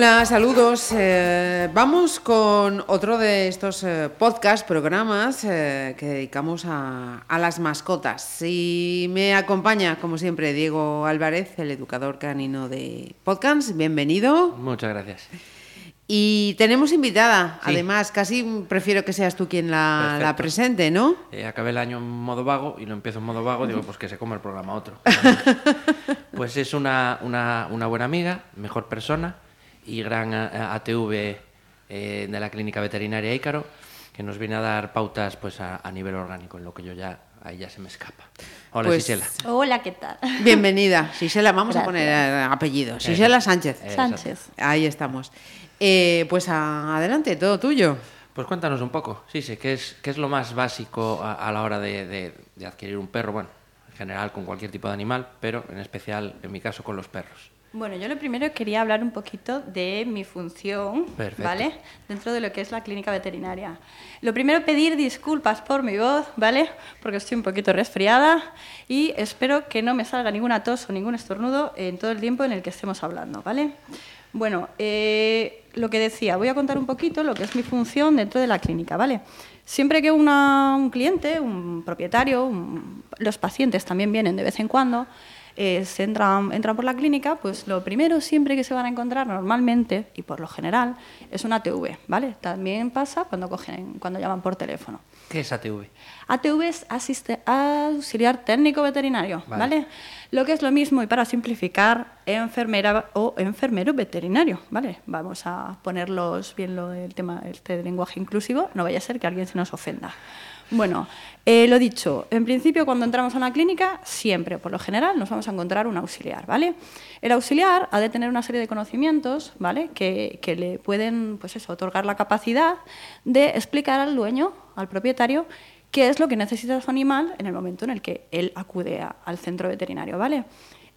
Hola, saludos. Eh, vamos con otro de estos eh, podcast, programas eh, que dedicamos a, a, las mascotas. Y me acompaña, como siempre, Diego Álvarez, el educador canino de podcast. Bienvenido. Muchas gracias. Y tenemos invitada, sí. además, casi prefiero que seas tú quien la, la presente, ¿no? Eh, acabé el año en modo vago y lo empiezo en modo vago, digo, pues que se come el programa otro. pues es una, una, una buena amiga, mejor persona y gran ATV eh, de la clínica veterinaria Ícaro, que nos viene a dar pautas pues a, a, nivel orgánico, en lo que yo ya, ahí ya se me escapa. Hola, pues, Sisela. Hola, ¿qué tal? Bienvenida. Sisela, vamos Gracias. a poner apellido. Sisela Sánchez. Sánchez. Ahí estamos. Eh, pues a, adelante, todo tuyo. Pues cuéntanos un poco, sí, sí, ¿qué es, qué es lo más básico a, a la hora de, de, de adquirir un perro? Bueno, en general con cualquier tipo de animal, pero en especial, en mi caso, con los perros. Bueno, yo lo primero quería hablar un poquito de mi función, Perfecto. ¿vale? Dentro de lo que es la clínica veterinaria. Lo primero, pedir disculpas por mi voz, ¿vale? Porque estoy un poquito resfriada y espero que no me salga ninguna tos o ningún estornudo en todo el tiempo en el que estemos hablando, ¿vale? Bueno, eh, lo que decía, voy a contar un poquito lo que es mi función dentro de la clínica, ¿vale? Siempre que una, un cliente, un propietario, un, los pacientes también vienen de vez en cuando, eh, se entran, entran por la clínica, pues lo primero siempre que se van a encontrar normalmente y por lo general es una ATV, ¿vale? También pasa cuando cogen, cuando llaman por teléfono. ¿Qué es ATV? ATV es asiste, auxiliar técnico veterinario, vale. ¿vale? Lo que es lo mismo y para simplificar, enfermera o enfermero veterinario, ¿vale? Vamos a ponerlos bien lo del tema este de lenguaje inclusivo, no vaya a ser que alguien se nos ofenda. Bueno, eh, lo dicho, en principio cuando entramos a una clínica, siempre, por lo general, nos vamos a encontrar un auxiliar, ¿vale? El auxiliar ha de tener una serie de conocimientos, ¿vale? Que, le pueden, pues eso, otorgar la capacidad de explicar al dueño, al propietario, qué es lo que necesita su animal en el momento en el que él acude al centro veterinario, ¿vale?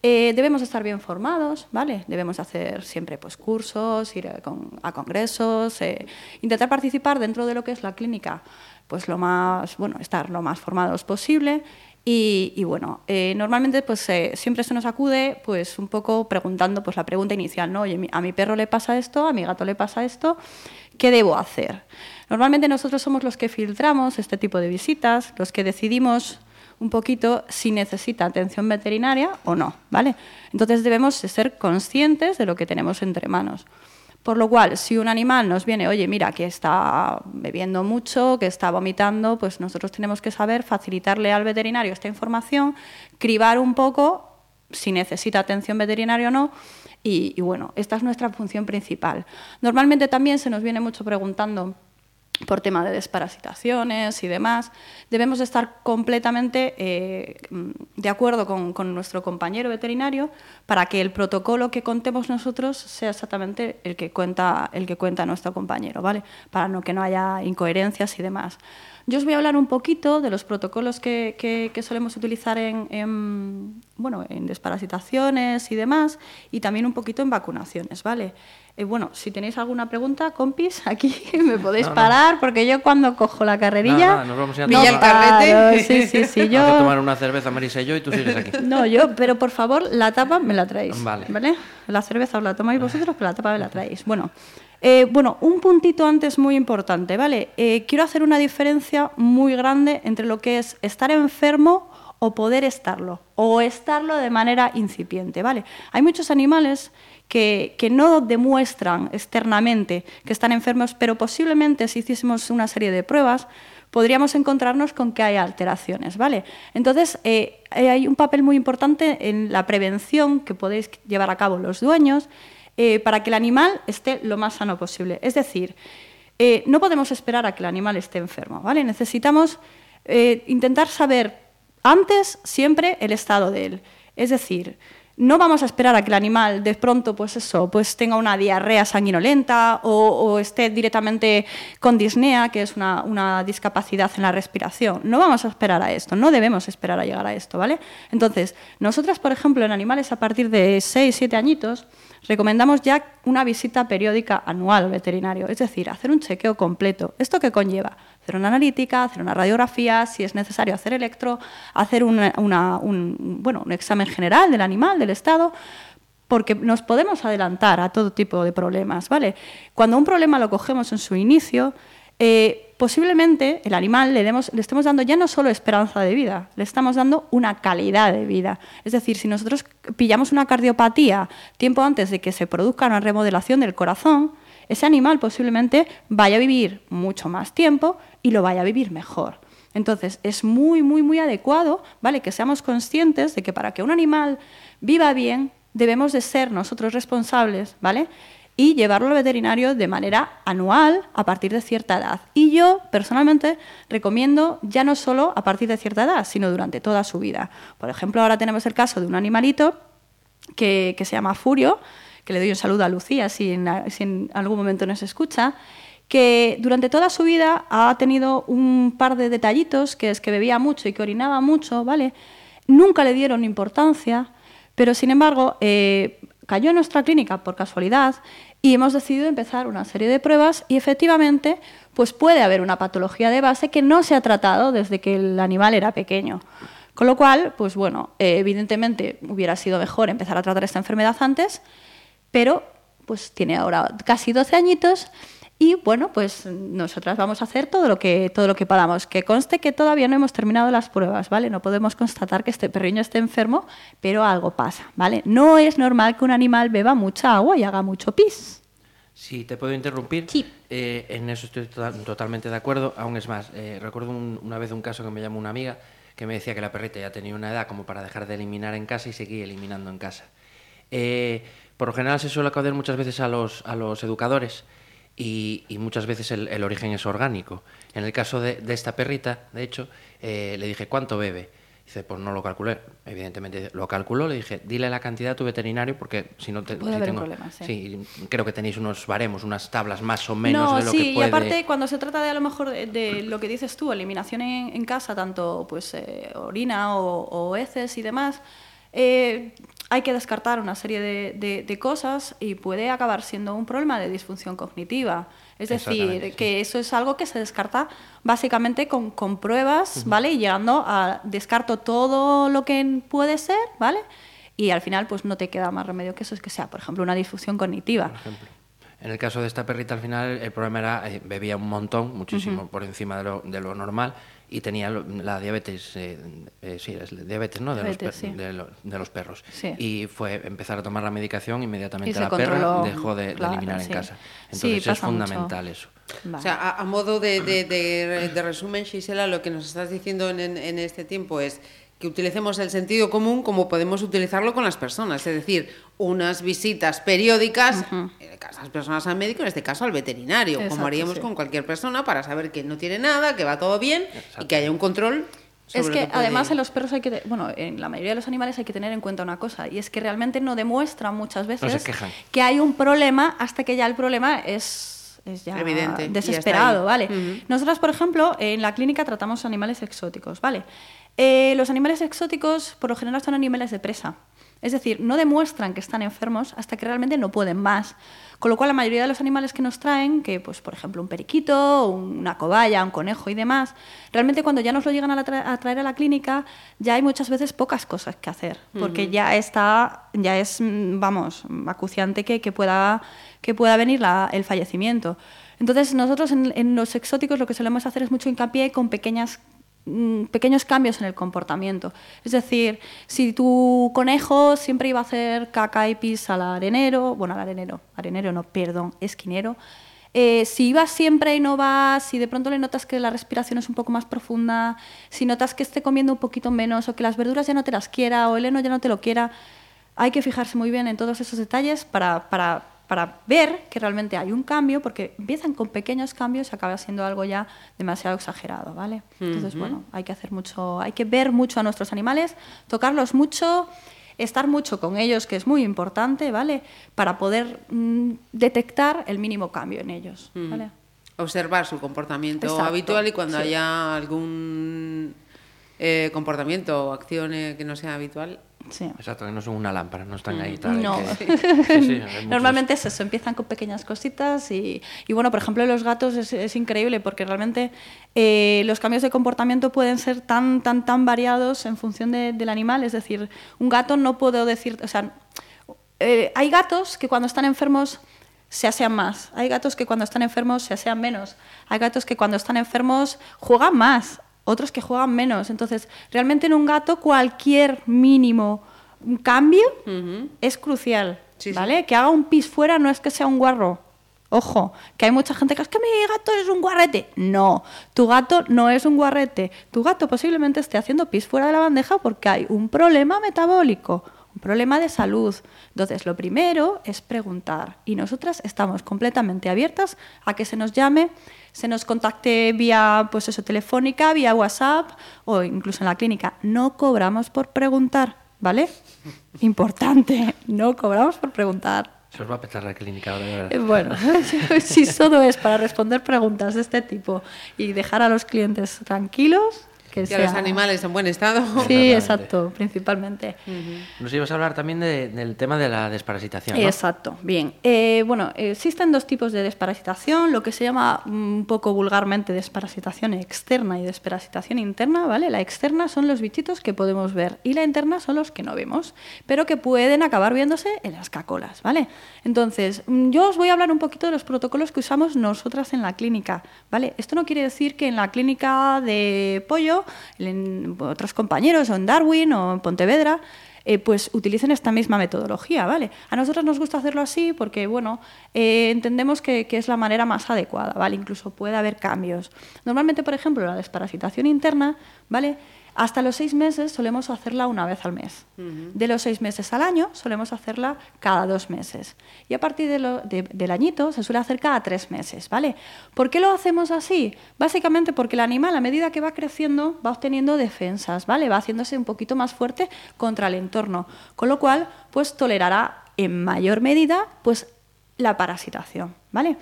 Eh, debemos estar bien formados, ¿vale? Debemos hacer siempre pues, cursos, ir a, con, a congresos, eh, intentar participar dentro de lo que es la clínica pues lo más, bueno, estar lo más formados posible y, bueno, eh, normalmente pues siempre se nos acude pues un poco preguntando pues la pregunta inicial, ¿no? Oye, a mi perro le pasa esto, a mi gato le pasa esto, ¿qué debo hacer? Normalmente nosotros somos los que filtramos este tipo de visitas, los que decidimos un poquito si necesita atención veterinaria o no, ¿vale? Entonces debemos ser conscientes de lo que tenemos entre manos. Por lo cual, si un animal nos viene, oye, mira, que está bebiendo mucho, que está vomitando, pues nosotros tenemos que saber facilitarle al veterinario esta información, cribar un poco si necesita atención veterinaria o no. Y, y bueno, esta es nuestra función principal. Normalmente también se nos viene mucho preguntando por tema de desparasitaciones y demás, debemos estar completamente eh, de acuerdo con, con, nuestro compañero veterinario para que el protocolo que contemos nosotros sea exactamente el que cuenta, el que cuenta nuestro compañero, ¿vale? Para no, que no haya incoherencias y demás. Yo os voy a hablar un poquito de los protocolos que, que, que solemos utilizar en, en, bueno, en desparasitaciones y demás, y también un poquito en vacunaciones, ¿vale? Eh, bueno, si tenéis alguna pregunta, compis, aquí me podéis no, parar, no. porque yo cuando cojo la carrerilla... No, nos vamos a Pilla el carrete. Sí, sí, sí, yo... Vas a tomar una cerveza, Marisa y yo, y tú sigues aquí. No, yo, pero por favor, la tapa me la traéis. Vale. ¿Vale? La cerveza os la tomáis vosotros, pero la tapa me la traéis. Bueno, eh, bueno, un puntito antes muy importante, ¿vale? Eh, quiero hacer una diferencia muy grande entre lo que es estar enfermo o poder estarlo, o estarlo de manera incipiente, ¿vale? Hay muchos animales que, que, no demuestran externamente que están enfermos, pero posiblemente si hiciésemos una serie de pruebas, podríamos encontrarnos con que hay alteraciones, ¿vale? Entonces, eh, hay un papel muy importante en la prevención que podéis llevar a cabo los dueños eh, para que el animal esté lo más sano posible. Es decir, eh, no podemos esperar a que el animal esté enfermo, ¿vale? Necesitamos eh, intentar saber antes siempre el estado de él. Es decir, no vamos a esperar a que el animal de pronto pues eso, pues tenga una diarrea sanguinolenta o, esté directamente con disnea, que es una, una, discapacidad en la respiración. No vamos a esperar a esto, no debemos esperar a llegar a esto, ¿vale? Entonces, nosotras, por ejemplo, en animales a partir de 6, 7 añitos, recomendamos ya una visita periódica anual al veterinario, es decir, hacer un chequeo completo. ¿Esto qué conlleva? Hacer una analítica, hacer una radiografía, si es necesario hacer electro, hacer un, bueno, un examen general del animal, del estado, porque nos podemos adelantar a todo tipo de problemas. ¿vale? Cuando un problema lo cogemos en su inicio, eh, posiblemente el animal le, demos, le estemos dando ya no solo esperanza de vida, le estamos dando una calidad de vida. Es decir, si nosotros pillamos una cardiopatía tiempo antes de que se produzca una remodelación del corazón, ese animal posiblemente vaya a vivir mucho más tiempo y lo vaya a vivir mejor. Entonces, es muy, muy, muy adecuado, ¿vale? Que seamos conscientes de que para que un animal viva bien, debemos de ser nosotros responsables, ¿vale? Y llevarlo al veterinario de manera anual a partir de cierta edad. Y yo, personalmente, recomiendo ya no solo a partir de cierta edad, sino durante toda su vida. Por ejemplo, ahora tenemos el caso de un animalito que, que se llama Furio, que le doy un saludo a Lucía si en, algún momento nos escucha, que durante toda su vida ha tenido un par de detallitos, que es que bebía mucho y que orinaba mucho, ¿vale? Nunca le dieron importancia, pero sin embargo eh, cayó en nuestra clínica por casualidad y hemos decidido empezar una serie de pruebas y efectivamente pues puede haber una patología de base que no se ha tratado desde que el animal era pequeño. Con lo cual, pues bueno, eh, evidentemente hubiera sido mejor empezar a tratar esta enfermedad antes, pero pues tiene ahora casi 12 añitos y bueno, pues nosotras vamos a hacer todo lo que todo lo que podamos. Que conste que todavía no hemos terminado las pruebas, ¿vale? No podemos constatar que este perriño esté enfermo, pero algo pasa, ¿vale? No es normal que un animal beba mucha agua y haga mucho pis. Si te puedo interrumpir, sí. Eh, en eso estoy totalmente de acuerdo. Aún es más, eh, recuerdo una vez un caso que me llamó una amiga que me decía que la perrita ya tenía una edad como para dejar de eliminar en casa y seguir eliminando en casa. Eh, por lo general se suele acudir muchas veces a los, a los educadores y, muchas veces el, origen es orgánico. En el caso de, esta perrita, de hecho, eh, le dije, ¿cuánto bebe? Dice, pues no lo calculé. Evidentemente lo calculó, le dije, dile la cantidad a tu veterinario porque si no te... Puede tengo, problemas, sí. creo que tenéis unos baremos, unas tablas más o menos de lo sí, que puede... y aparte cuando se trata de a lo mejor de, lo que dices tú, eliminación en, casa, tanto pues eh, orina o, o heces y demás, eh, hay que descartar una serie de, cosas y puede acabar siendo un problema de disfunción cognitiva. Es decir, que eso es algo que se descarta básicamente con, pruebas, ¿vale? Y llegando a descarto todo lo que puede ser, ¿vale? Y al final, pues no te queda más remedio que eso, es que sea, por ejemplo, una disfunción cognitiva. En el caso de esta perrita, al final, el problema era, eh, bebía un montón, muchísimo por encima de lo, de lo normal, y tenía la diabetes, eh, eh, sí, es diabetes, ¿no? De, los, de, los, perros. Y fue empezar a tomar la medicación, inmediatamente la perra dejó de, eliminar en casa. Entonces es fundamental eso. O sea, a, modo de, resumen, Gisela, lo que nos estás diciendo en, en este tiempo es que utilicemos el sentido común como podemos utilizarlo con las personas, es decir, unas visitas periódicas, en las personas al médico, en este caso al veterinario, como haríamos con cualquier persona para saber que no tiene nada, que va todo bien y que haya un control. es que, además en los perros hay que, bueno, en la mayoría de los animales hay que tener en cuenta una cosa, y es que realmente no demuestran muchas veces que hay un problema hasta que ya el problema es ya Evidente, desesperado, ¿vale? Nosotras, por ejemplo, en la clínica tratamos animales exóticos, ¿vale? Eh, los animales exóticos por lo general son animales de presa. Es decir, no demuestran que están enfermos hasta que realmente no pueden más. Con lo cual, la mayoría de los animales que nos traen, que pues, por ejemplo un periquito, una cobaya, un conejo y demás, realmente cuando ya nos lo llegan a, traer a la clínica, ya hay muchas veces pocas cosas que hacer, porque ya está, ya es, vamos, acuciante que, pueda, que pueda venir el fallecimiento. Entonces, nosotros en, en, los exóticos lo que solemos hacer es mucho hincapié con pequeñas pequeños cambios en el comportamiento. Es decir, si tu conejo siempre iba a hacer caca y pis al arenero, bueno, al arenero, arenero no, perdón, esquinero, eh, si ibas siempre y no vas, si de pronto le notas que la respiración es un poco más profunda, si notas que esté comiendo un poquito menos o que las verduras ya no te las quiera o el heno ya no te lo quiera, hay que fijarse muy bien en todos esos detalles para, para para ver que realmente hay un cambio, porque empiezan con pequeños cambios y acaba siendo algo ya demasiado exagerado, ¿vale? Entonces, bueno, hay que hacer mucho, hay que ver mucho a nuestros animales, tocarlos mucho, estar mucho con ellos, que es muy importante, ¿vale? Para poder mm, detectar el mínimo cambio en ellos, ¿vale? Observar su comportamiento Exacto, habitual y cuando sí. haya algún eh, comportamiento o acción eh, que no sea habitual, Sí. Exacto, que no son una lámpara, no están ahí tal. No. que- sí, sí, hay muchos- Normalmente es eso, empiezan con pequeñas cositas y, y bueno, por ejemplo, los gatos es, es increíble porque realmente eh, los cambios de comportamiento pueden ser tan, tan, tan variados en función de- del animal. Es decir, un gato no puedo decir, o sea, eh, hay gatos que cuando están enfermos se asean más, hay gatos que cuando están enfermos se asean menos, hay gatos que cuando están enfermos juegan más, otros que juegan menos. Entonces, realmente en un gato cualquier mínimo cambio es crucial, Sí, sí. ¿vale? Que haga un pis fuera no es que sea un guarro. Ojo, que hay mucha gente que es que mi gato es un guarrete. No, tu gato no es un guarrete. Tu gato posiblemente esté haciendo pis fuera de la bandeja porque hay un problema metabólico, un problema de salud. Entonces, lo primero es preguntar. Y nosotras estamos completamente abiertas a que se nos llame, se nos contacte vía pues eso, telefónica, vía WhatsApp o incluso en la clínica. No cobramos por preguntar, ¿vale? Importante, no cobramos por preguntar. Se os va a petar la clínica ahora, de verdad. Eh, Bueno, si todo es para responder preguntas de este tipo y dejar a los clientes tranquilos, que y a sea... los animales en buen estado. Sí, exacto, principalmente. Nos ibas a hablar también de- del tema de la desparasitación, ¿no? Exacto, bien. Eh, bueno, existen dos tipos de desparasitación, lo que se llama mm, un poco vulgarmente desparasitación externa y desparasitación interna, ¿vale? La externa son los bichitos que podemos ver y la interna son los que no vemos, pero que pueden acabar viéndose en las cacolas, ¿vale? Entonces, mm, yo os voy a hablar un poquito de los protocolos que usamos nosotras en la clínica, ¿vale? Esto no quiere decir que en la clínica de pollo, otros compañeros o en Darwin o en Pontevedra, eh, pues utilicen esta misma metodología, ¿vale? A nosotros nos gusta hacerlo así porque, bueno, eh, entendemos que, que es la manera más adecuada, ¿vale? Incluso puede haber cambios. Normalmente, por ejemplo, la desparasitación interna, ¿vale? Hasta los seis meses solemos hacerla una vez al mes. De los seis meses al año solemos hacerla cada dos meses. Y a partir de lo- de- del añito se suele hacer cada tres meses, ¿vale? ¿Por qué lo hacemos así? Básicamente porque el animal a medida que va creciendo va obteniendo defensas, ¿vale? Va haciéndose un poquito más fuerte contra el entorno, con lo cual pues tolerará en mayor medida pues la parasitación, ¿vale?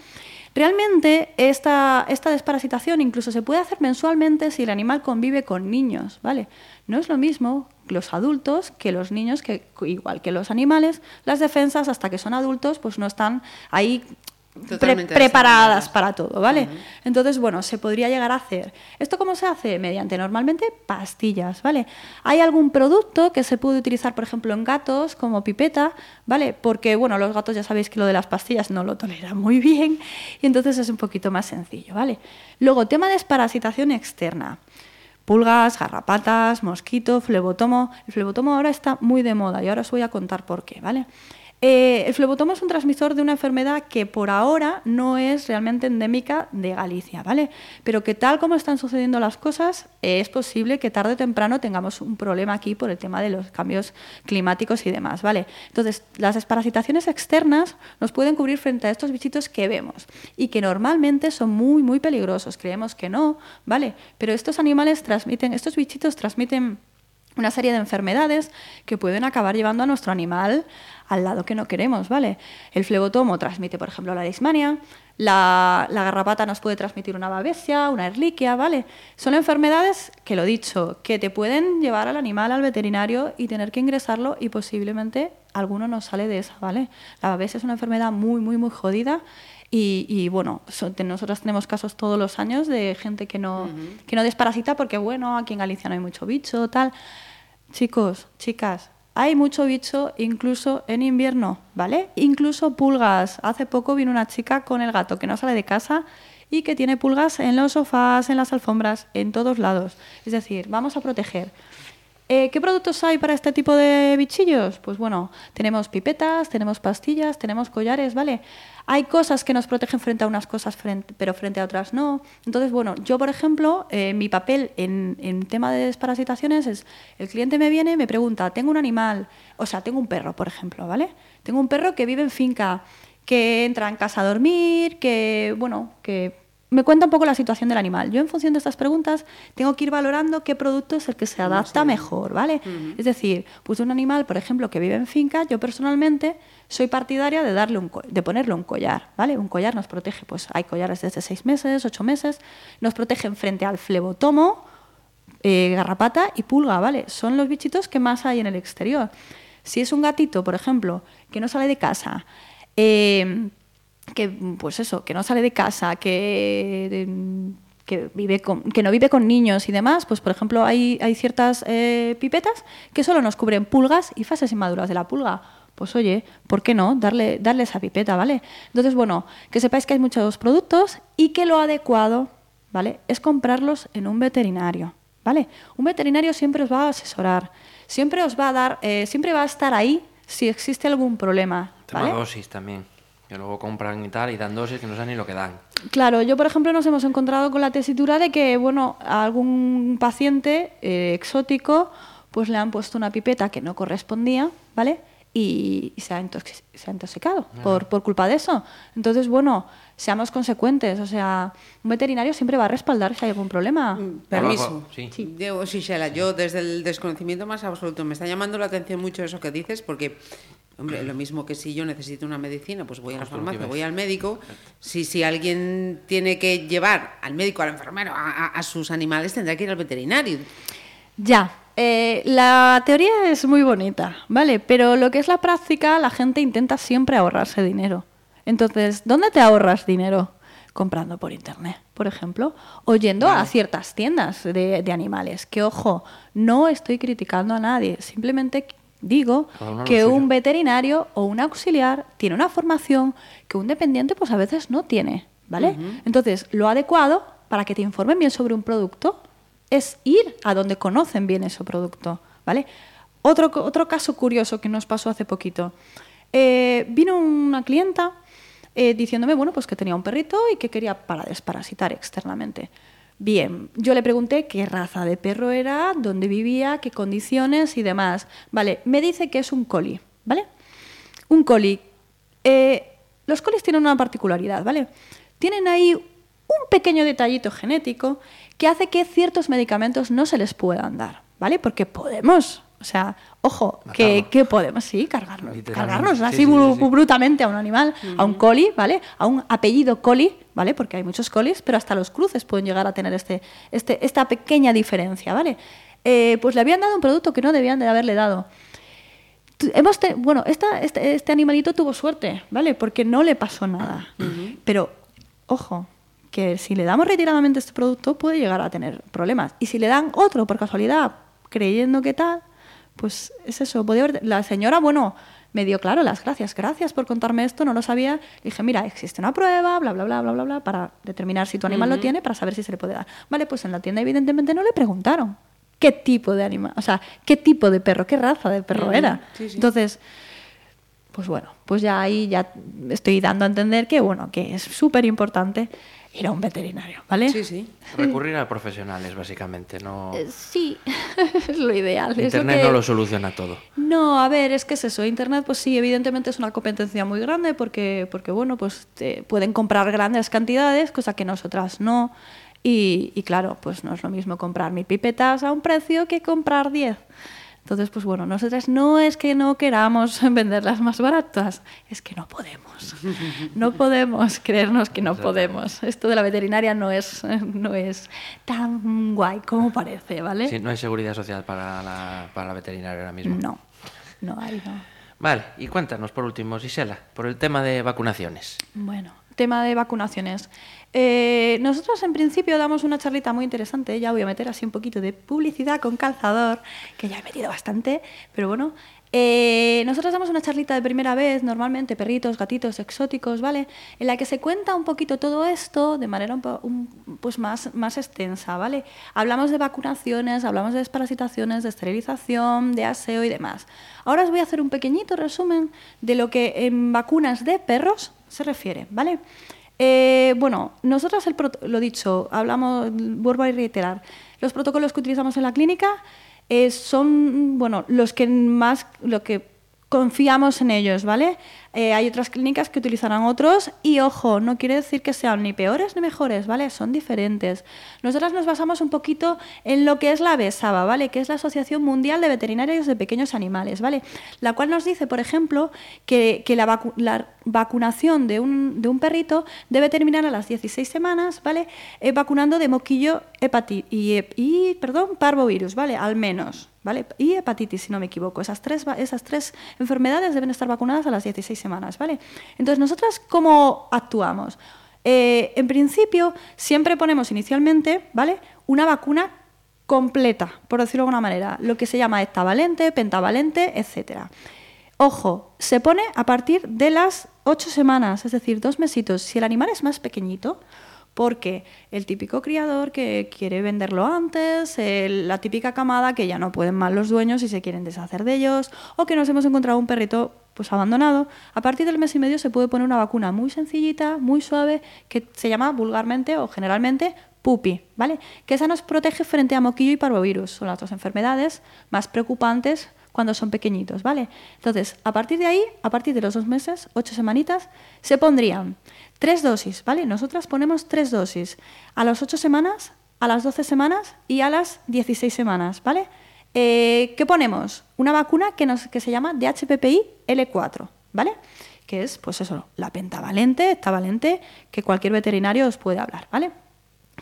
Realmente esta, esta desparasitación incluso se puede hacer mensualmente si el animal convive con niños, ¿vale? No es lo mismo los adultos que los niños, que igual que los animales, las defensas hasta que son adultos pues no están ahí pre- preparadas para todo, ¿vale? Entonces, bueno, se podría llegar a hacer. ¿Esto cómo se hace? Mediante normalmente pastillas, ¿vale? Hay algún producto que se puede utilizar, por ejemplo, en gatos, como pipeta, ¿vale? Porque, bueno, los gatos ya sabéis que lo de las pastillas no lo toleran muy bien y entonces es un poquito más sencillo, ¿vale? Luego, tema de desparasitación externa. Pulgas, garrapatas, mosquito, flebotomo. El flebotomo ahora está muy de moda y ahora os voy a contar por qué, ¿vale? Eh, el flebotomo es un transmisor de una enfermedad que por ahora no es realmente endémica de Galicia, ¿vale? Pero que tal como están sucediendo las cosas, eh, es posible que tarde o temprano tengamos un problema aquí por el tema de los cambios climáticos y demás, ¿vale? Entonces, las desparasitaciones externas nos pueden cubrir frente a estos bichitos que vemos y que normalmente son muy, muy peligrosos. Creemos que no, ¿vale? Pero estos animales transmiten, estos bichitos transmiten una serie de enfermedades que pueden acabar llevando a nuestro animal al lado que no queremos, ¿vale? El flebotomo transmite, por ejemplo, la leishmania, la, la garrapata nos puede transmitir una babesia, una erliquia, ¿vale? Son enfermedades que, lo dicho, que te pueden llevar al animal al veterinario y tener que ingresarlo y posiblemente alguno no sale de esa, ¿vale? La babesia es una enfermedad muy, muy, muy jodida y, y, bueno, so- te- nosotros tenemos casos todos los años de gente que no, que no desparasita porque, bueno, aquí en Galicia no hay mucho bicho, tal. Chicos, chicas, hay mucho bicho incluso en invierno, ¿vale? Incluso pulgas. Hace poco vino una chica con el gato que no sale de casa y que tiene pulgas en los sofás, en las alfombras, en todos lados. Es decir, vamos a proteger. Eh, ¿Qué productos hay para este tipo de bichillos? Pues bueno, tenemos pipetas, tenemos pastillas, tenemos collares, ¿vale? Hay cosas que nos protegen frente a unas cosas, pero frente a otras no. Entonces, bueno, yo, por ejemplo, eh, mi papel en, en tema de desparasitaciones es, el cliente me viene me pregunta, tengo un animal, o sea, tengo un perro, por ejemplo, ¿vale? Tengo un perro que vive en finca, que entra en casa a dormir, que, bueno, que me cuenta un poco la situación del animal. Yo en función de estas preguntas tengo que ir valorando qué producto es el que se adapta mejor, ¿vale? Es decir, pues un animal, por ejemplo, que vive en finca, yo personalmente soy partidaria de darle un de ponerle un collar, ¿vale? Un collar nos protege, pues hay collares desde seis meses, ocho meses, nos protegen frente al flebotomo, eh, garrapata y pulga, ¿vale? Son los bichitos que más hay en el exterior. Si es un gatito, por ejemplo, que no sale de casa, eh, que pues eso, que no sale de casa, que, que, vive con, que no vive con niños y demás, pues por ejemplo hay, hay ciertas eh, pipetas que solo nos cubren pulgas y fases inmaduras de la pulga. Pues oye, ¿por qué no? Darle, darle esa pipeta, ¿vale? Entonces, bueno, que sepáis que hay muchos productos y que lo adecuado, ¿vale? Es comprarlos en un veterinario, ¿vale? Un veterinario siempre os va a asesorar, siempre os va a dar, eh, siempre va a estar ahí si existe algún problema. ¿vale? dosis también que luego compran y tal y dan dosis que no saben ni lo que dan. Claro, yo por ejemplo nos hemos encontrado con la tesitura de que, bueno, a algún paciente eh, exótico pues le han puesto una pipeta que no correspondía, ¿vale? Y, se, ha intoxicado por, por culpa de eso. Entonces, bueno, seamos consecuentes. O sea, un veterinario siempre va a respaldar si hay algún problema. Mm, permiso. Sí. Diego yo desde el desconocimiento más absoluto me está llamando la atención mucho eso que dices porque Hombre, lo mismo que si yo necesito una medicina, pues voy a la farmacia, voy al médico. Si, si alguien tiene que llevar al médico, al enfermero, a, sus animales, tendrá que ir al veterinario. Ya, eh, la teoría es muy bonita, ¿vale? Pero lo que es la práctica, la gente intenta siempre ahorrarse dinero. Entonces, ¿dónde te ahorras dinero? Comprando por internet, por ejemplo, o yendo a ciertas tiendas de, de animales. Que ojo, no estoy criticando a nadie, simplemente Digo que un veterinario o un auxiliar tiene una formación que un dependiente pues a veces no tiene, ¿vale? Entonces, lo adecuado para que te informen bien sobre un producto es ir a donde conocen bien ese producto, ¿vale? Otro, otro caso curioso que nos pasó hace poquito. Eh, vino una clienta eh, diciéndome, bueno, pues que tenía un perrito y que quería para desparasitar externamente. Bien, yo le pregunté qué raza de perro era, dónde vivía, qué condiciones y demás. Vale, me dice que es un coli, ¿vale? Un coli. Eh, los colis tienen una particularidad, ¿vale? Tienen ahí un pequeño detallito genético que hace que ciertos medicamentos no se les puedan dar, ¿vale? Porque podemos o sea, ojo, que, podemos, sí, cargarnos, cargarnos así brutamente a un animal, a un coli, ¿vale? A un apellido coli, ¿vale? Porque hay muchos colis, pero hasta los cruces pueden llegar a tener este, este, esta pequeña diferencia, ¿vale? Eh, pues le habían dado un producto que no debían de haberle dado. Hemos bueno, esta, este, este, animalito tuvo suerte, ¿vale? Porque no le pasó nada. Pero, ojo, que si le damos retiradamente este producto puede llegar a tener problemas. Y si le dan otro por casualidad, creyendo que tal, pues es eso. Podía La señora, bueno, me dio claro las gracias. Gracias por contarme esto, no lo sabía. dije, mira, existe una prueba, bla, bla, bla, bla, bla, bla, para determinar si tu animal lo tiene, para saber si se le puede dar. Vale, pues en la tienda evidentemente no le preguntaron qué tipo de animal, o sea, qué tipo de perro, qué raza de perro era. Entonces, pues bueno, pues ya ahí ya estoy dando a entender que, bueno, que es súper importante ir a un veterinario, ¿vale? Sí, sí. Recurrir a profesionales, básicamente, no... Eh, sí, es lo ideal. Internet no lo soluciona todo. No, a ver, es que es eso. Internet, pues sí, evidentemente es una competencia muy grande porque, porque bueno, pues pueden comprar grandes cantidades, cosa que nosotras no. Y, y claro, pues no es lo mismo comprar mil pipetas a un precio que comprar diez. Entonces, pues bueno, nosotras no es que no queramos venderlas más baratas, es que no podemos. No podemos creernos que no podemos. Esto de la veterinaria no es, no es tan guay como parece, ¿vale? Sí, no hay seguridad social para la, para la veterinaria ahora mismo. No, no hay, no. Vale, y cuéntanos por último, Gisela, por el tema de vacunaciones. Bueno, tema de vacunaciones. Eh, nosotros en principio damos una charlita muy interesante, ya voy a meter así un poquito de publicidad con calzador, que ya he metido bastante, pero bueno. Eh, nosotros damos una charlita de primera vez, normalmente perritos, gatitos, exóticos, ¿vale? En la que se cuenta un poquito todo esto de manera un, pues más, más extensa, ¿vale? Hablamos de vacunaciones, hablamos de desparasitaciones, de esterilización, de aseo y demás. Ahora os voy a hacer un pequeñito resumen de lo que en vacunas de perros se refiere, ¿vale? Eh, bueno, nosotros, lo dicho, hablamos, vuelvo a reiterar, los protocolos que utilizamos en la clínica eh, son, bueno, los que más, lo que confiamos en ellos, ¿vale? Eh, hay otras clínicas que utilizarán otros y ojo, no quiere decir que sean ni peores ni mejores, ¿vale? Son diferentes. Nosotras nos basamos un poquito en lo que es la BESABA, ¿vale? Que es la Asociación Mundial de Veterinarios de Pequeños Animales, ¿vale? La cual nos dice, por ejemplo, que, la, la, vacunación de un, de un, perrito debe terminar a las 16 semanas, ¿vale? Eh, vacunando de moquillo y, y, perdón, parvovirus, ¿vale? Al menos, ¿vale? Y hepatitis, si no me equivoco. Esas tres, esas tres enfermedades deben estar vacunadas a las 16 semanas, ¿vale? Entonces, ¿nosotras cómo actuamos? Eh, en principio, siempre ponemos inicialmente, ¿vale? Una vacuna completa, por decirlo de alguna manera, lo que se llama hectavalente, pentavalente, etcétera. Ojo, se pone a partir de las 8 semanas, es decir, dos mesitos. Si el animal es más pequeñito, porque el típico criador que quiere venderlo antes, la típica camada que ya no pueden más los dueños y se quieren deshacer de ellos, o que nos hemos encontrado un perrito pues abandonado, a partir del mes y medio se puede poner una vacuna muy sencillita, muy suave, que se llama vulgarmente o generalmente pupi, ¿vale? Que esa nos protege frente a moquillo y parvovirus, son las dos enfermedades más preocupantes cuando son pequeñitos, ¿vale? Entonces, a partir de ahí, a partir de los dos meses, ocho semanitas, se pondrían tres dosis, ¿vale? Nosotras ponemos tres dosis a las ocho semanas, a las doce semanas y a las dieciséis semanas, ¿vale? Eh, ¿Qué ponemos? Una vacuna que, nos, que se llama DHPPI L4, ¿vale? Que es, pues eso, la pentavalente, estavalente, que cualquier veterinario os puede hablar, ¿vale?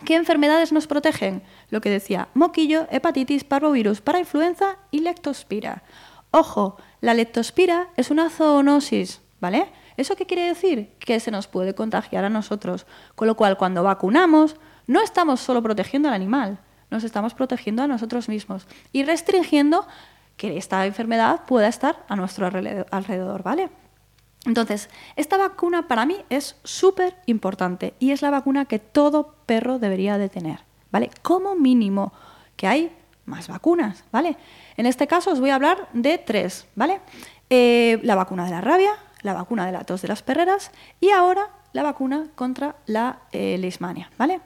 ¿Qué enfermedades nos protegen? Lo que decía, moquillo, hepatitis, parvovirus, parainfluenza y lectospira. Ojo, la lectospira es una zoonosis, ¿vale? ¿Eso qué quiere decir? Que se nos puede contagiar a nosotros. Con lo cual, cuando vacunamos, no estamos solo protegiendo al animal, nos estamos protegiendo a nosotros mismos y restringiendo que esta enfermedad pueda estar a nuestro alrededor, ¿vale? Entonces, esta vacuna para mí es súper importante y es la vacuna que todo perro debería de tener, ¿vale? Como mínimo, que hay más vacunas, ¿vale? En este caso os voy a hablar de tres, ¿vale? Eh, la vacuna de la rabia, la vacuna de la tos de las perreras y ahora la vacuna contra la eh, ¿vale?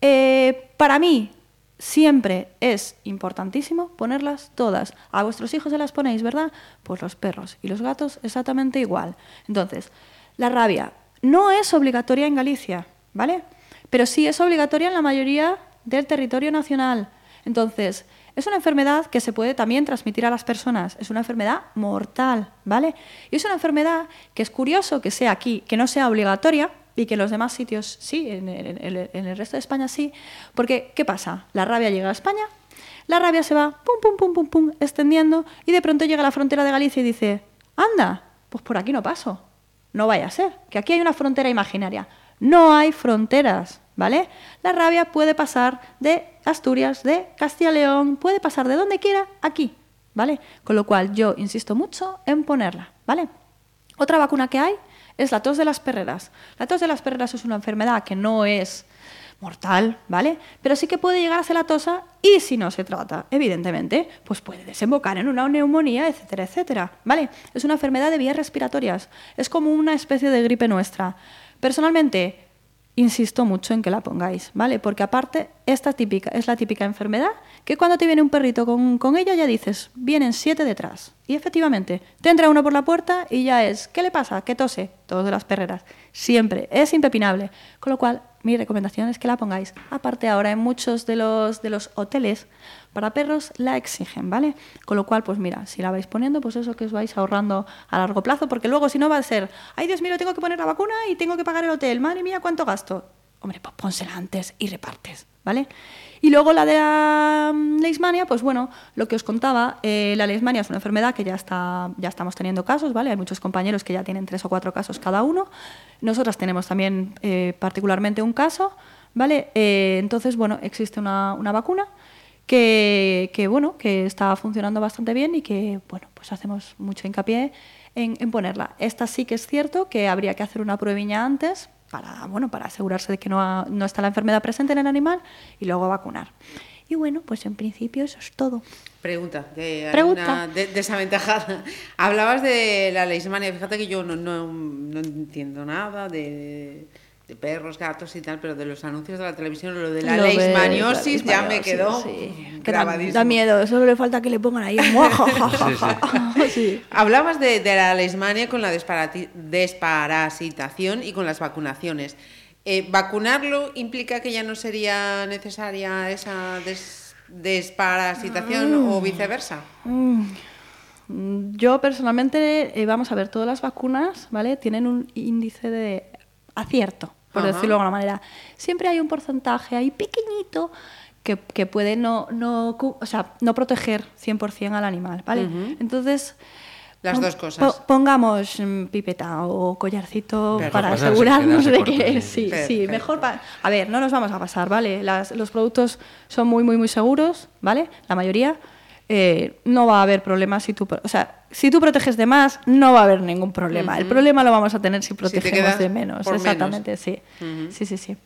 Eh, para mí, siempre es importantísimo ponerlas todas. A vuestros hijos se las ponéis, ¿verdad? Pues los perros y los gatos exactamente igual. Entonces, la rabia no es obligatoria en Galicia, ¿vale? Pero sí es obligatoria en la mayoría del territorio nacional. Entonces, es una enfermedad que se puede también transmitir a las personas. Es una enfermedad mortal, ¿vale? Y es una enfermedad que es curioso que sea aquí, que no sea obligatoria, y que en los demás sitios sí, en el, resto de España sí. Porque, ¿qué pasa? La rabia llega a España, la rabia se va pum, pum, pum, pum, pum, extendiendo y de pronto llega a la frontera de Galicia y dice, anda, pues por aquí no paso. No vaya a ser, que aquí hay una frontera imaginaria. No hay fronteras, ¿vale? La rabia puede pasar de Asturias, de Castilla y León, puede pasar de donde quiera aquí, ¿vale? Con lo cual yo insisto mucho en ponerla, ¿vale? Otra vacuna que hay es la tos de las perreras. La tos de las perreras es una enfermedad que no es mortal, ¿vale? Pero sí que puede llegar a ser la tosa y si no se trata, evidentemente, pues puede desembocar en una neumonía, etcétera, etcétera, ¿vale? Es una enfermedad de vías respiratorias, es como una especie de gripe nuestra. Personalmente, insisto mucho en que la pongáis, ¿vale? Porque aparte, esta típica, es la típica enfermedad que cuando te viene un perrito con, con, ella ya dices, vienen siete detrás. Y efectivamente, te entra uno por la puerta y ya es, ¿qué le pasa? ¿Qué tose? Todos de las perreras. Siempre, es impepinable. Con lo cual, mi recomendación es que la pongáis. Aparte ahora en muchos de los, de los hoteles para perros la exigen, ¿vale? Con lo cual, pues mira, si la vais poniendo, pues eso que os vais ahorrando a largo plazo, porque luego si no va a ser, ay Dios mío, tengo que poner la vacuna y tengo que pagar el hotel, madre mía, ¿cuánto gasto? Hombre, pues pónsela antes y repartes, ¿vale? Y luego la de la leishmania, pues bueno, lo que os contaba, eh, la leishmania es una enfermedad que ya, está, ya estamos teniendo casos, ¿vale? Hay muchos compañeros que ya tienen tres o cuatro casos cada uno. Nosotras tenemos también eh, particularmente un caso, ¿vale? Eh, entonces, bueno, existe una, una vacuna que, que, bueno, que está funcionando bastante bien y que, bueno, pues hacemos mucho hincapié en, en ponerla. Esta sí que es cierto que habría que hacer una pruebina antes para, bueno, para asegurarse de que no, no está la enfermedad presente en el animal y luego vacunar. Y bueno, pues en principio eso es todo. Pregunta, que Pregunta. desaventajada. Hablabas de la leishmania, fíjate que yo no, no, no entiendo nada de, de perros, gatos y tal, pero de los anuncios de la televisión, lo de la leishmaniosis ya me quedó sí. Que da, grabadísimo. da miedo, solo le falta que le pongan ahí sí. Hablabas de, de la leishmania con la desparasitación y con las vacunaciones. Eh, ¿Vacunarlo implica que ya no sería necesaria esa des- desparasitación o viceversa? Mm, Yo personalmente, eh, vamos a ver, todas las vacunas, ¿vale? Tienen un índice de acierto, por Ajá. decirlo de alguna manera. Siempre hay un porcentaje ahí pequeñito que, que puede no, no, cu- o sea, no proteger 100% al animal, ¿vale? Entonces... Las pon- dos cosas. po- pongamos mm, pipeta o collarcito para asegurarnos de corto, que sí. sí, mejor pa- a ver, no nos vamos a pasar, ¿vale? Las- los productos son muy, muy, muy seguros, ¿vale? La mayoría. Eh, no va a haber problemas si tú... O sea, si tú proteges de más, no va a haber ningún problema. El problema lo vamos a tener si protegemos de menos. por menos. Exactamente, sí. Sí, sí, sí.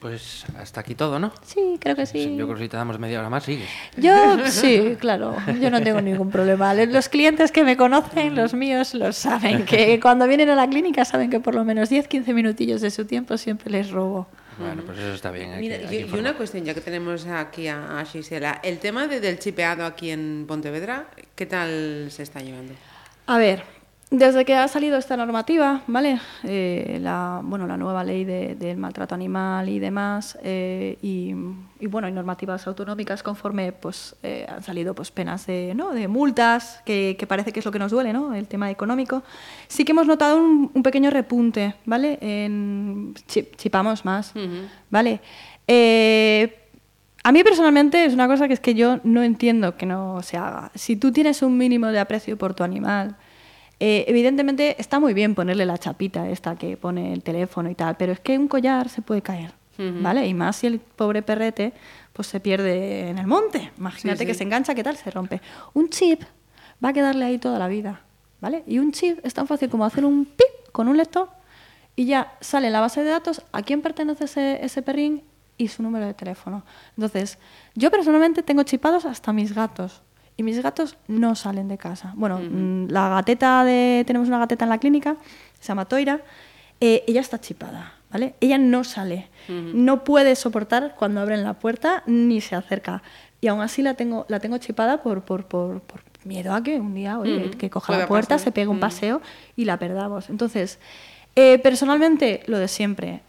Pues hasta aquí todo, ¿no? Sí, creo que sí. Yo creo que si te damos media hora más, sigues. Yo sí, claro, yo no tengo ningún problema. Los clientes que me conocen, los míos, los saben, que cuando vienen a la clínica saben que por lo menos 10-15 minutillos de su tiempo siempre les robo. Bueno, pues eso está bien. hay Mira, que- hay y, una cuestión, ya que tenemos aquí a, a Gisela, el tema de- del chipeado aquí en Pontevedra, ¿qué tal se está llevando? A ver, desde que ha salido esta normativa, ¿vale? Eh, la, bueno, la nueva ley de- del maltrato animal y demás, eh, y, y, bueno, y normativas autonómicas conforme pues, eh, han salido pues, penas de, ¿no? de multas, que, que parece que es lo que nos duele, ¿no? El tema económico. Sí que hemos notado un, un pequeño repunte, ¿vale? En, chi- chipamos más, ¿vale? Eh, a mí personalmente es una cosa que es que yo no entiendo que no se haga. Si tú tienes un mínimo de aprecio por tu animal, eh, evidentemente está muy bien ponerle la chapita esta que pone el teléfono y tal, pero es que un collar se puede caer, ¿vale? Y más si el pobre perrete pues se pierde en el monte. Imagínate Sí, sí. que se engancha, ¿qué tal? Se rompe. Un chip va a quedarle ahí toda la vida, ¿vale? Y un chip es tan fácil como hacer un pip con un lector y ya sale en la base de datos a quién pertenece ese, ese perrín y su número de teléfono. Entonces, yo personalmente tengo chipados hasta mis gatos. Y mis gatos no salen de casa. Bueno, mm, la gateta de... Tenemos una gateta en la clínica, se llama Toira. eh, ella está chipada, ¿vale? Ella no sale. No puede soportar cuando abren la puerta ni se acerca. Y aún así la tengo, la tengo chipada por, por, por, por miedo a que un día, oye, Ujú. que coja Pueda la puerta, pasar. se pegue un paseo y la perdamos. Entonces, eh, personalmente, lo de siempre,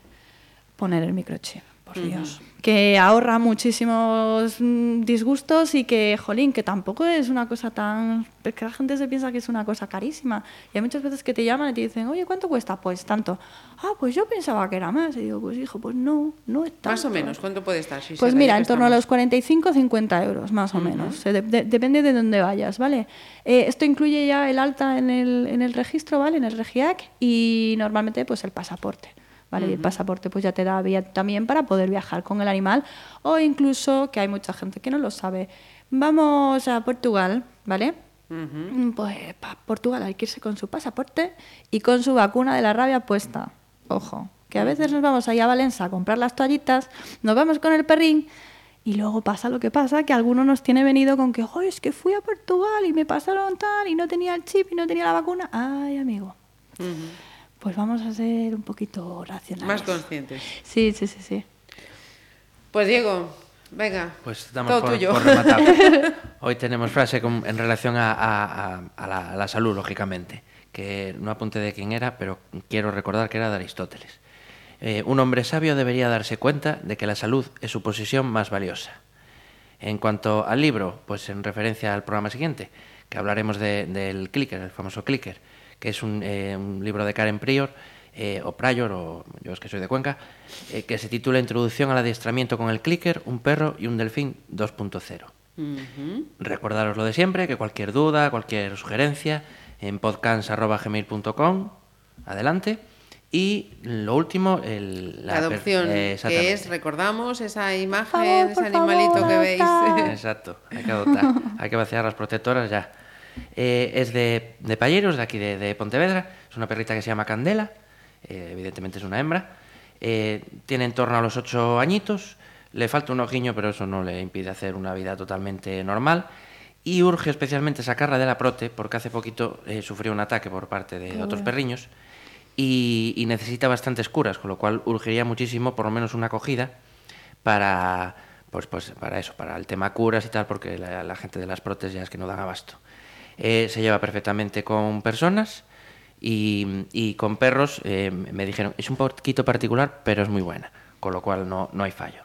poner el microchip, por Dios. Que ahorra muchísimos mm, disgustos y que, jolín, que tampoco es una cosa tan... Es que la gente se piensa que es una cosa carísima. Y hay muchas veces que te llaman y te dicen, oye, ¿cuánto cuesta? Pues tanto. Ah, pues yo pensaba que era más. Y digo, pues hijo, pues no, no es tanto. Más o menos, ¿cuánto puede estar? Gisela, Pues mira, en torno a los 45 50 euros, más o menos. Se de- de- depende de dónde vayas, ¿vale? Eh, esto incluye ya el alta en el, en el registro, ¿vale? En el REGIAC y normalmente pues el pasaporte. ¿Vale? Y el pasaporte pues ya te da vía también para poder viajar con el animal o incluso, que hay mucha gente que no lo sabe, vamos a Portugal, ¿vale? Mm, Pues para Portugal hay que irse con su pasaporte y con su vacuna de la rabia puesta. Ojo, que a veces nos vamos ahí a Valencia a comprar las toallitas, nos vamos con el perrín y luego pasa lo que pasa, que alguno nos tiene venido con que, "Joder, es que fui a Portugal y me pasaron tal y no tenía el chip y no tenía la vacuna. Ay, amigo. Pues vamos a ser un poquito racionales. Más conscientes. Sí, sí, sí, sí. Pues Diego, venga, Pues damos todo por, tuyo. por. Hoy tenemos frase con- en relación a, a- a- a la, a la salud, lógicamente, que no apunté de quién era, pero quiero recordar que era de Aristóteles. Eh, un hombre sabio debería darse cuenta de que la salud es su posición más valiosa. En cuanto al libro, pues en referencia al programa siguiente, que hablaremos de- del clicker, el famoso clicker, que es un, eh, un libro de Karen Prior, eh, o Prior, o yo es que soy de Cuenca, eh, que se titula Introducción al adiestramiento con el clicker, un perro y un delfín 2.0. Recordaros lo de siempre, que cualquier duda, cualquier sugerencia, en podcast.gmail.com, adelante. Y lo último, el, La adopción, eh, que es, recordamos, esa imagen, favor, ese animalito favor, que veis. Exacto, hay que adoptar, hay que vaciar las protectoras ya. Eh, es de, de Palleros, de aquí de, de Pontevedra, es una perrita que se llama Candela, eh, evidentemente es una hembra, Eh, tiene en torno a los ocho añitos, le falta un ojiño, pero eso no le impide hacer una vida totalmente normal, y urge especialmente sacarla de la prote, porque hace poquito sufrió un ataque por parte de otros perriños, y, y necesita bastantes curas, con lo cual urgiría muchísimo por lo menos una acogida para, pues, pues, para eso, para el tema curas y tal, porque la, la gente de las prótesis ya es que no dan abasto. Eh, se lleva perfectamente con personas y, y con perros eh, me dijeron, es un poquito particular, pero es muy buena, con lo cual no, no hay fallo.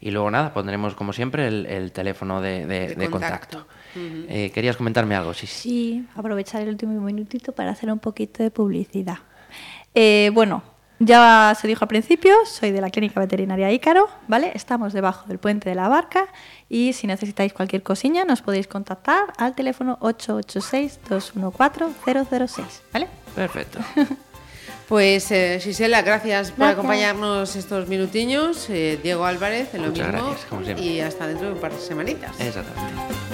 Y luego nada, pondremos como siempre el, el teléfono de, de- De de contacto. contacto. Eh, ¿Querías comentarme algo? Sí, sí. Sí, aprovechar el último minutito para hacer un poquito de publicidad. Eh, bueno, ya se dijo al principio, soy de la Clínica Veterinaria Ícaro, ¿vale? Estamos debajo del puente de la barca y si necesitáis cualquier cosilla nos podéis contactar al teléfono 886-214-006, ¿vale? Perfecto. Pues eh, Gisela, gracias por acompañarnos estos minutiños. Eh, Diego Álvarez, lo Muchas mismo. gracias, como siempre. y hasta dentro de un par de semanitas. Exactamente.